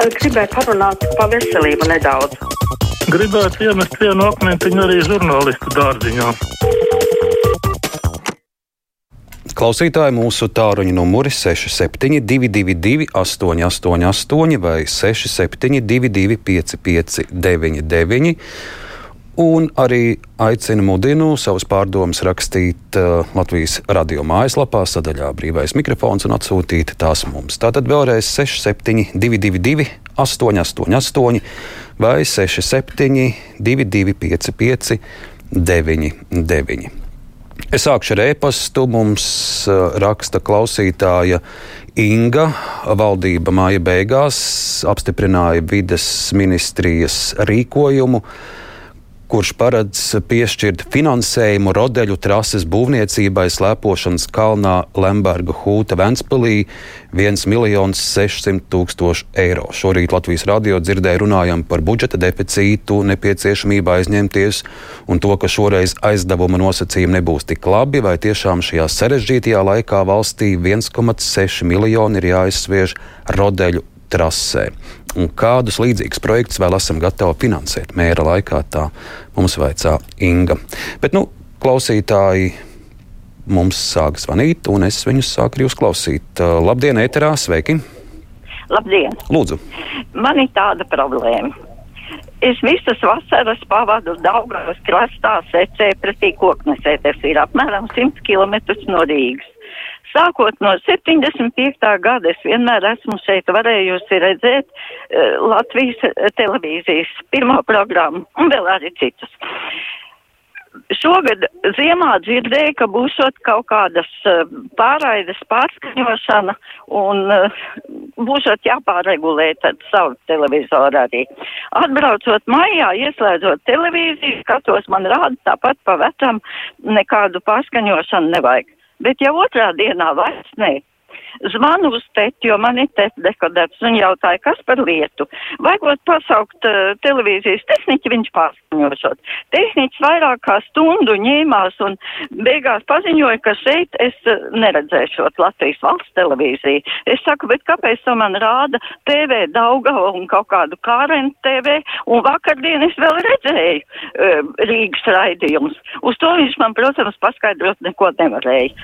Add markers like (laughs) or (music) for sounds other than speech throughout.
Gribēju parunāt par veselību nedaudz. Gribētu iemest vienu akmentiņu arī žurnālistu dārziņā. Klausītāji mūsu tāruņa numuri 6722, 888, vai 672, 559, un arī aicinu mudinu savus pārdomas rakstīt uh, Latvijas radio mājaslapā, sadaļā brīvais mikrofons un atsūtīt tās mums. Tātad vēlreiz 6722, 888, vai 6722, 559, 99. Es sākšu ar e-pastu. Mums uh, raksta klausītāja Inga. Valdība māja beigās apstiprināja vides ministrijas rīkojumu kurš paredz piešķirt finansējumu rodeļu trases būvniecībai slēpošanas kalnā Lemberga Hūta Ventspilī 1 miljons 600 tūkstoši eiro. Šorīt Latvijas radio dzirdēja runājam par budžeta deficītu, nepieciešamību aizņemties un to, ka šoreiz aizdevuma nosacījumi nebūs tik labi, vai tiešām šajā sarežģītajā laikā valstī 1,6 miljoni ir jāizsviež rodeļu trasē. Un kādus līdzīgus projektus vēl esam gatavi finansēt mēra laikā, tā mums vaicā Inga. Bet, nu, klausītāji mums sāk zvanīt, un es viņus sāku arī uzklausīt. Labdien, ēterā, sveiki! Labdien! Lūdzu! Man ir tāda problēma. Es visas vasaras pavadu Daugavas krastā secē pretī koknesē. Tas ir apmēram 100 km no Rīgas. Sākot no 75. gada es vienmēr esmu šeit varējusi redzēt uh, Latvijas televīzijas pirmo programmu un vēl arī citus. Šogad ziemā dzirdēju, ka būšot kaut kādas uh, pārraides pārskaņošana un uh, būšot jāpārregulē tad savu televizoru arī. Atbraucot maijā, ieslēdzot televīziju, skatos man rāda tāpat pa vecam, nekādu pārskaņošanu nevajag bet jau otrā dienā vairs ne. Zvanu uz teti, jo man ir teti dekodēts un jautāja, kas par lietu. Vajagot pasaukt uh, televīzijas tehniķi, viņš pārskaņošot. Tehniķis vairāk kā stundu ņēmās un beigās paziņoja, ka šeit es uh, neredzēšot Latvijas valsts televīziju. Es saku, bet kāpēc to man rāda TV Daugava un kaut kādu Kārenu TV un vakardien es vēl redzēju uh, Rīgas raidījumus. Uz to viņš man, protams, paskaidrot neko nevarēja.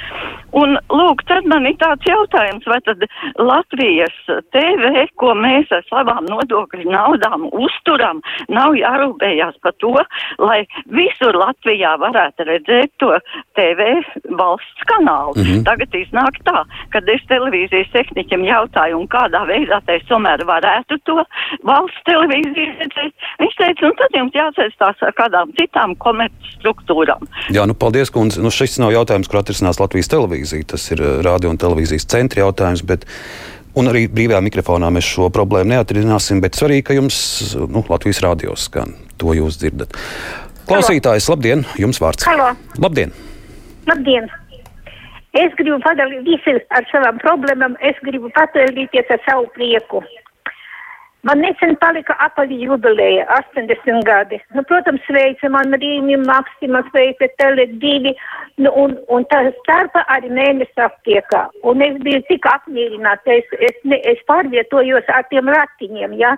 Un lūk, tad man ir tāds jautājums jautājums, vai tad Latvijas TV, ko mēs ar savām nodokļu naudām uzturam, nav jārūpējās par to, lai visur Latvijā varētu redzēt to TV valsts kanālu. Mm -hmm. Tagad iznāk tā, kad es televīzijas tehniķiem jautāju, un kādā veidā te tomēr varētu to valsts televīziju redzēt. Viņš teica, un tad jums jāsaistās ar kādām citām komerc struktūrām. Jā, nu paldies, kundze. Nu, šis nav jautājums, kur atrisinās Latvijas televīzija. Tas ir eh, radio un televīzijas centrs centra jautājums. Bet, Un arī brīvajā mikrofonā mēs šo problēmu neatrisināsim, bet svarīgi, ka jums nu, Latvijas rādios skan. To jūs dzirdat. Klausītājs, labdien! Jums vārds. Halo. Labdien! Labdien! Es gribu padalīties ar savām problēmām, es gribu padalīties ar savu prieku. Man nesen palika apaļa jubileja, 80 gadi. Nu, protams, sveica man Rīmi, Maksima, sveica Tele2, nu, un, un tā starpa arī mēnesis aptiekā. Un es biju tik apmierināta, es, es, ne, es pārvietojos ar tiem ratiņiem, ja.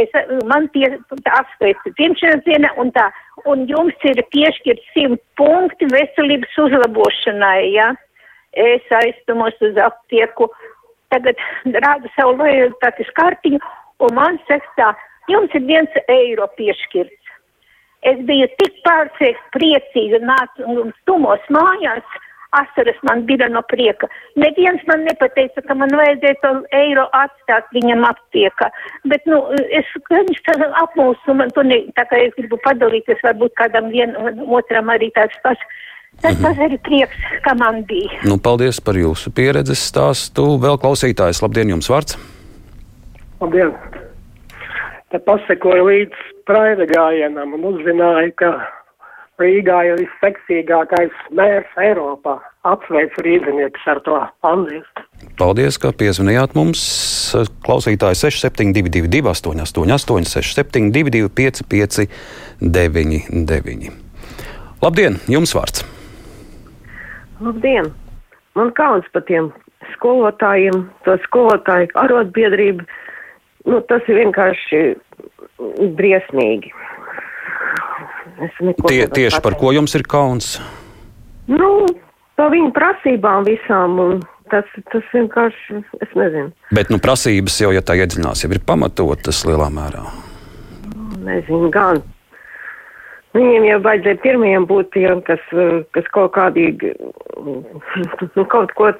Es, man tie apsveicu dzimšanas diena un tā, un jums ir piešķirt simt punkti veselības uzlabošanai, ja. Es aiztumos uz aptieku, tagad rādu savu lojalitātes kartiņu un man saka, jums ir viens eiro piešķirts. Es biju tik pārsteigts, priecīga, nācu stumos mājās. Asaras man bija no prieka. Neviens man nepateica, ka man vajadzēja to eiro atstāt viņam aptiekā. Bet, nu, es, viņš tā apmūsu, man to ne, tā kā es gribu padalīties, varbūt kādam vienam otram arī tāds pats. Tas mhm. arī prieks, ka man bija. Nu, paldies par jūsu pieredzes stāstu. Vēl klausītājs, labdien, jums vārds! Labdien! Te pasekoju līdz praida gājienam un uzzināju, ka Rīgā ir visseksīgākais mērs Eiropā. Apsveicu rīzniekus ar to. Paldies! Paldies, ka piezvanījāt mums. Klausītāji 6722, 888, 672, 559, Labdien, jums vārds! Labdien! Man kauns par tiem skolotājiem, to skolotāju arotbiedrību nu, tas ir vienkārši briesmīgi. Tie, tieši par pateikt. ko jums ir kauns? Nu, par viņu prasībām visām, tas, tas vienkārši, es nezinu, Bet nu, prasības jau, ja tā iedziļinās, jau ir pamatotas lielā mērā. nezinu gan. Viņiem jau vajadzēja pirmajiem būt tiem, kas, kas kaut kādīgi, (laughs) nu, kaut ko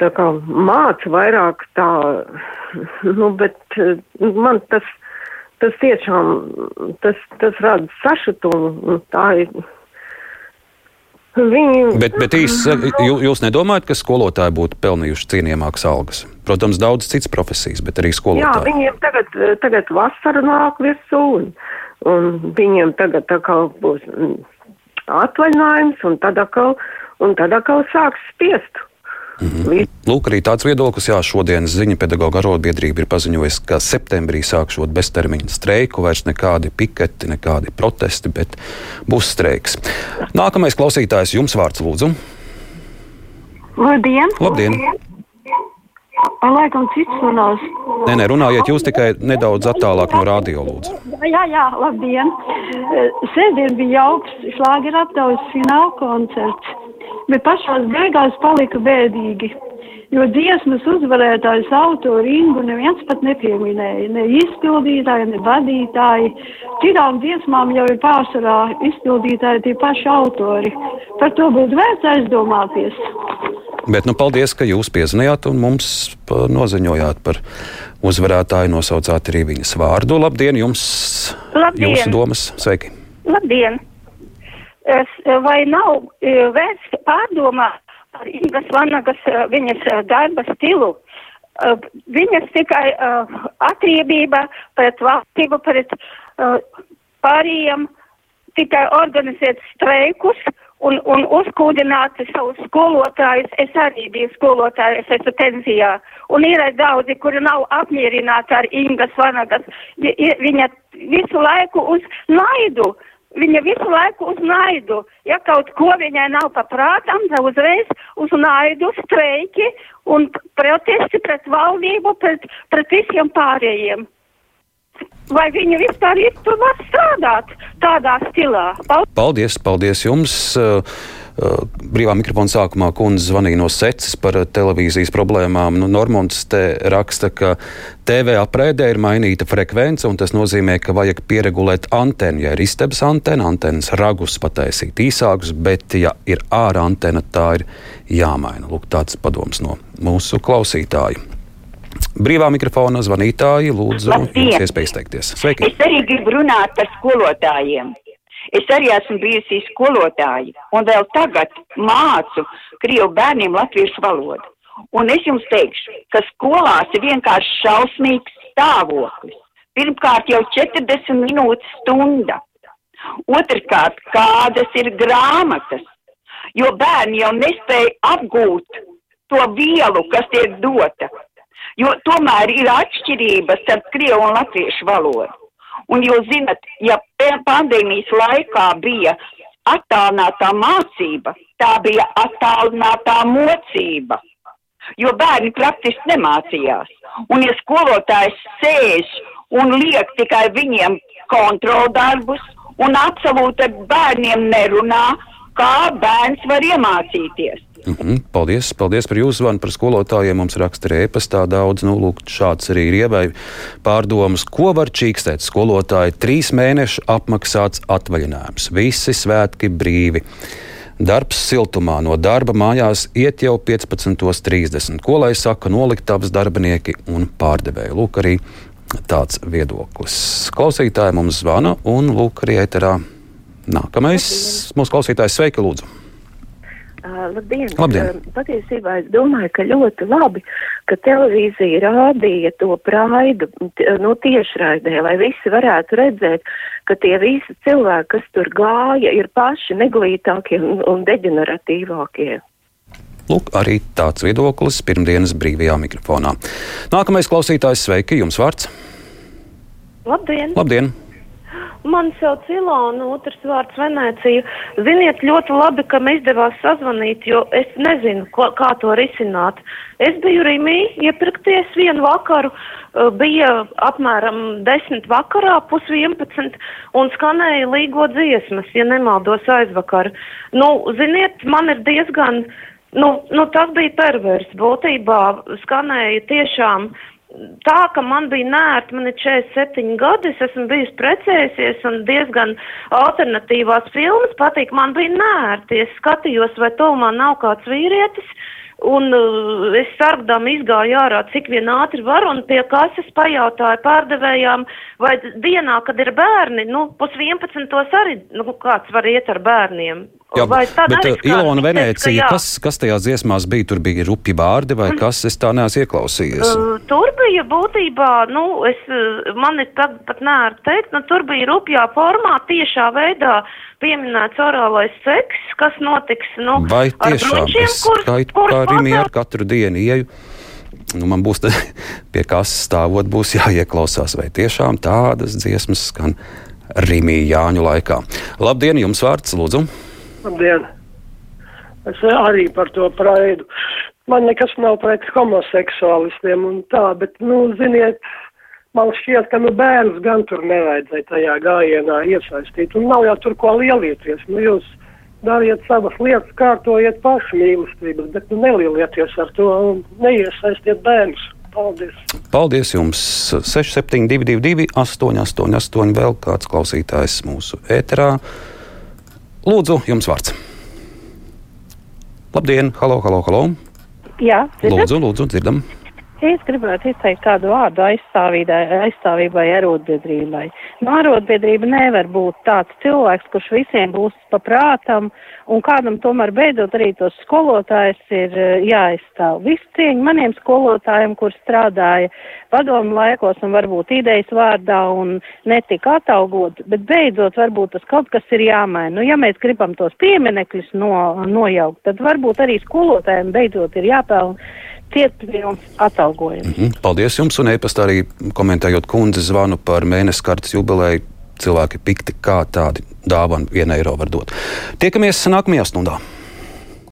tā kā māca vairāk tā, nu, bet eh, man tas, tas tiešām, tas, tas rada sašutumu, tā ir. Viņi, Bet, bet īsi, jū- jūs nedomājat, ka skolotāji būtu pelnījuši cienījamākas algas? Protams, daudz citas profesijas, bet arī Jā, skolotāji. viņiem tagad, tagad vasara nāk virsū, un, un viņiem tagad atkal būs mm, atvaļinājums, un tad atkal, un tad atkal sāks spiest. Mhm. Lūk, arī tāds viedoklis, jā, šodienas ziņa pedagoģa arotbiedrība ir paziņojusi, ka septembrī sākšot beztermiņa streiku, vairs nekādi piketi, nekādi protesti, bet būs streiks. Nākamais klausītājs jums vārds lūdzu. Labdien! Labdien! Laikam cits runās. Nē, nē, runājiet jūs tikai nedaudz attālāk no radio lūdzu. Jā, jā, labdien! Sēdien bija jauks šlāgera aptaujas fināla koncerts, bet pašās beigās palika bēdīgi, jo dziesmas uzvarētājs autori Ingu neviens pat nepieminēja, ne izpildītāji, ne vadītāji. Citām dziesmām jau ir pārsvarā izpildītāji tie paši autori. Par to būtu vērts aizdomāties. Bet nu, paldies, ka jūs piezinājāt un mums noziņojāt par uzvarētāju, nosaucāt arī viņas vārdu. Labdien, jums! Labdien! Jūsu domas, sveiki! Labdien! Es, vai nav e, vērts pārdomāt par Ingas Vanagas e, viņas darba stilu? Viņas tikai atriebība pret valstību, pret pārējiem, tikai organizēt streikus un, un uzkūdināt savus skolotājus. Es arī biju skolotāja, es esmu pensijā. Un ir arī daudzi, kuri nav apmierināti ar Ingas Vanagas. Viņa visu laiku uz naidu. Viņa visu laiku uz naidu. Ja kaut ko viņai nav paprātam, tad uzreiz uz naidu streiki un protesti pret valdību, pret, pret visiem pārējiem. Vai viņa vispār ir tur var strādāt tādā stilā? Paldies! Paldies, jums! Uh, Brīvā mikrofona sākumā kundze zvanīja no secas par uh, televīzijas problēmām. Nu, Normons te raksta, ka TV aprēdē ir mainīta frekvence, un tas nozīmē, ka vajag pieregulēt antenu. Ja ir istabas antena, antenas ragus pataisīt īsākus, bet ja ir ārā antena, tā ir jāmaina. Lūk, tāds padoms no mūsu klausītāju. Brīvā mikrofona zvanītāji, lūdzu, jums iespēja izteikties. Sveiki! Es arī gribu runāt par skolotājiem. Es arī esmu bijusi skolotāja un vēl tagad mācu Krievu bērniem latviešu valodu. Un es jums teikšu, ka skolās ir vienkārši šausmīgs stāvoklis. Pirmkārt jau 40 minūtes stunda. Otrkārt, kādas ir grāmatas, jo bērni jau nespēja apgūt to vielu, kas tiek dota. Jo tomēr ir atšķirības starp krievu un latviešu valodu. Un jūs zinat, ja pandēmijas laikā bija attālinātā mācība, tā bija attālinātā mocība. Jo bērni praktiski nemācījās. Un ja skolotājs sēž un liek tikai viņiem kontroldarbus un absolūti ar bērniem nerunā, kā bērns var iemācīties. Mm -hmm, paldies, paldies par jūsu zvanu par skolotājiem. Mums raksta arī e-pastā daudz. Nu, lūk, šāds arī ir ievēj pārdomas, ko var čīkstēt skolotāji. Trīs mēnešu apmaksāts atvaļinājums, visi svētki brīvi. Darbs siltumā no darba mājās iet jau 15.30. Ko lai saka noliktavas darbinieki un pārdevēji? Lūk, arī tāds viedoklis. Klausītāji mums zvana un lūk, arī ēterā. Nākamais mūsu klausītājs sveika, lūdzu. Uh, labdien! Labdien. Uh, patiesībā es domāju, ka ļoti labi, ka televīzija rādīja to praidu t- nu, tiešraidē, lai visi varētu redzēt, ka tie visi cilvēki, kas tur gāja, ir paši neglītākie un, un deģeneratīvākie. Lūk, arī tāds viedoklis pirmdienas brīvajā mikrofonā. Nākamais klausītājs, sveiki, jums vārds. Labdien! Labdien! Mani sauc Ilona, otrs vārds Venecija. Ziniet, ļoti labi, ka man izdevās sazvanīt, jo es nezinu, ko, kā to risināt. Es biju Rimī iepirkties vienu vakaru, uh, bija apmēram desmit vakarā, pus vienpadsmit, un skanēja līgo dziesmas, ja nemaldos aizvakar. Nu, ziniet, man ir diezgan, nu, nu tas bija pervers. Būtībā skanēja tiešām tā, ka man bija nērti, man ir 47 gadi, es esmu bijusi precējusies un diezgan alternatīvās filmas patīk, man bija nērti, es skatījos, vai tomā nav kāds vīrietis, un uh, es sargdām izgāju ārā, cik vien ātri var, un pie kases pajautāju pārdevējām, vai dienā, kad ir bērni, nu, pus 11. arī, nu, kāds var iet ar bērniem. Jā, vai tad bet uh, Ilona teica, Venecija, jā. kas, kas tajās dziesmās bija? Tur bija rupi vārdi vai kas? Es tā neesmu ieklausījies. Uh, tur bija būtībā, nu, es, uh, man ir tagad pat nēr teikt, nu, tur bija rupjā formā, tiešā veidā pieminēts orālais seks, kas notiks, nu, Vai tiešām bruņšiem, es kur, skaitu kur kā Rimi pagal- ar katru dienu ieju? Nu, man būs (laughs) pie kases stāvot, būs (laughs) jāieklausās, vai tiešām tādas dziesmas skan Rimi Jāņu laikā. Labdien, jums vārds, lūdzu! Labdien! Es arī par to praidu. Man nekas nav pret homoseksuālistiem un tā, bet, nu, ziniet, man šķiet, ka, nu, bērns gan tur nevajadzēja tajā gājienā iesaistīt. Un nav jau tur ko lielieties. Nu, jūs dariet savas lietas, kārtojiet paši mīlestības, bet nu, nelielieties ar to un neiesaistiet bērnus. Paldies! Paldies jums! 6722, 888, vēl kāds klausītājs mūsu ēterā. Lūdzu, jums vārds! Labdien! Halo, halo, halo! Jā, dzirdat? Lūdzu, lūdzu, dzirdam! Es gribētu izteikt kādu vārdu aizstāvībai- aizstāvībai arotbiedrībai. Nu, arotbiedrība nevar būt tāds cilvēks, kurš visiem būs paprātam, un kādam tomēr beidzot arī tos skolotājs ir eh, jāaizstāv. Visu cieņu maniem skolotājiem, kur strādāja padomu laikos un varbūt idejas vārdā un netika atalgot, bet beidzot varbūt tas kaut kas ir jāmaina. Nu, ja mēs gribam tos pieminekļus no, nojaukt, tad varbūt arī skolotājiem beidzot ir jāpelna cietpilns atalgojums. Mhm, Paldies jums, un e-pastā arī komentējot kundzi zvanu par mēnesi kartes jubileju. Cilvēki pikti, kā tādi dāvana vienu eiro var dot. Tiekamies nākamajā stundā.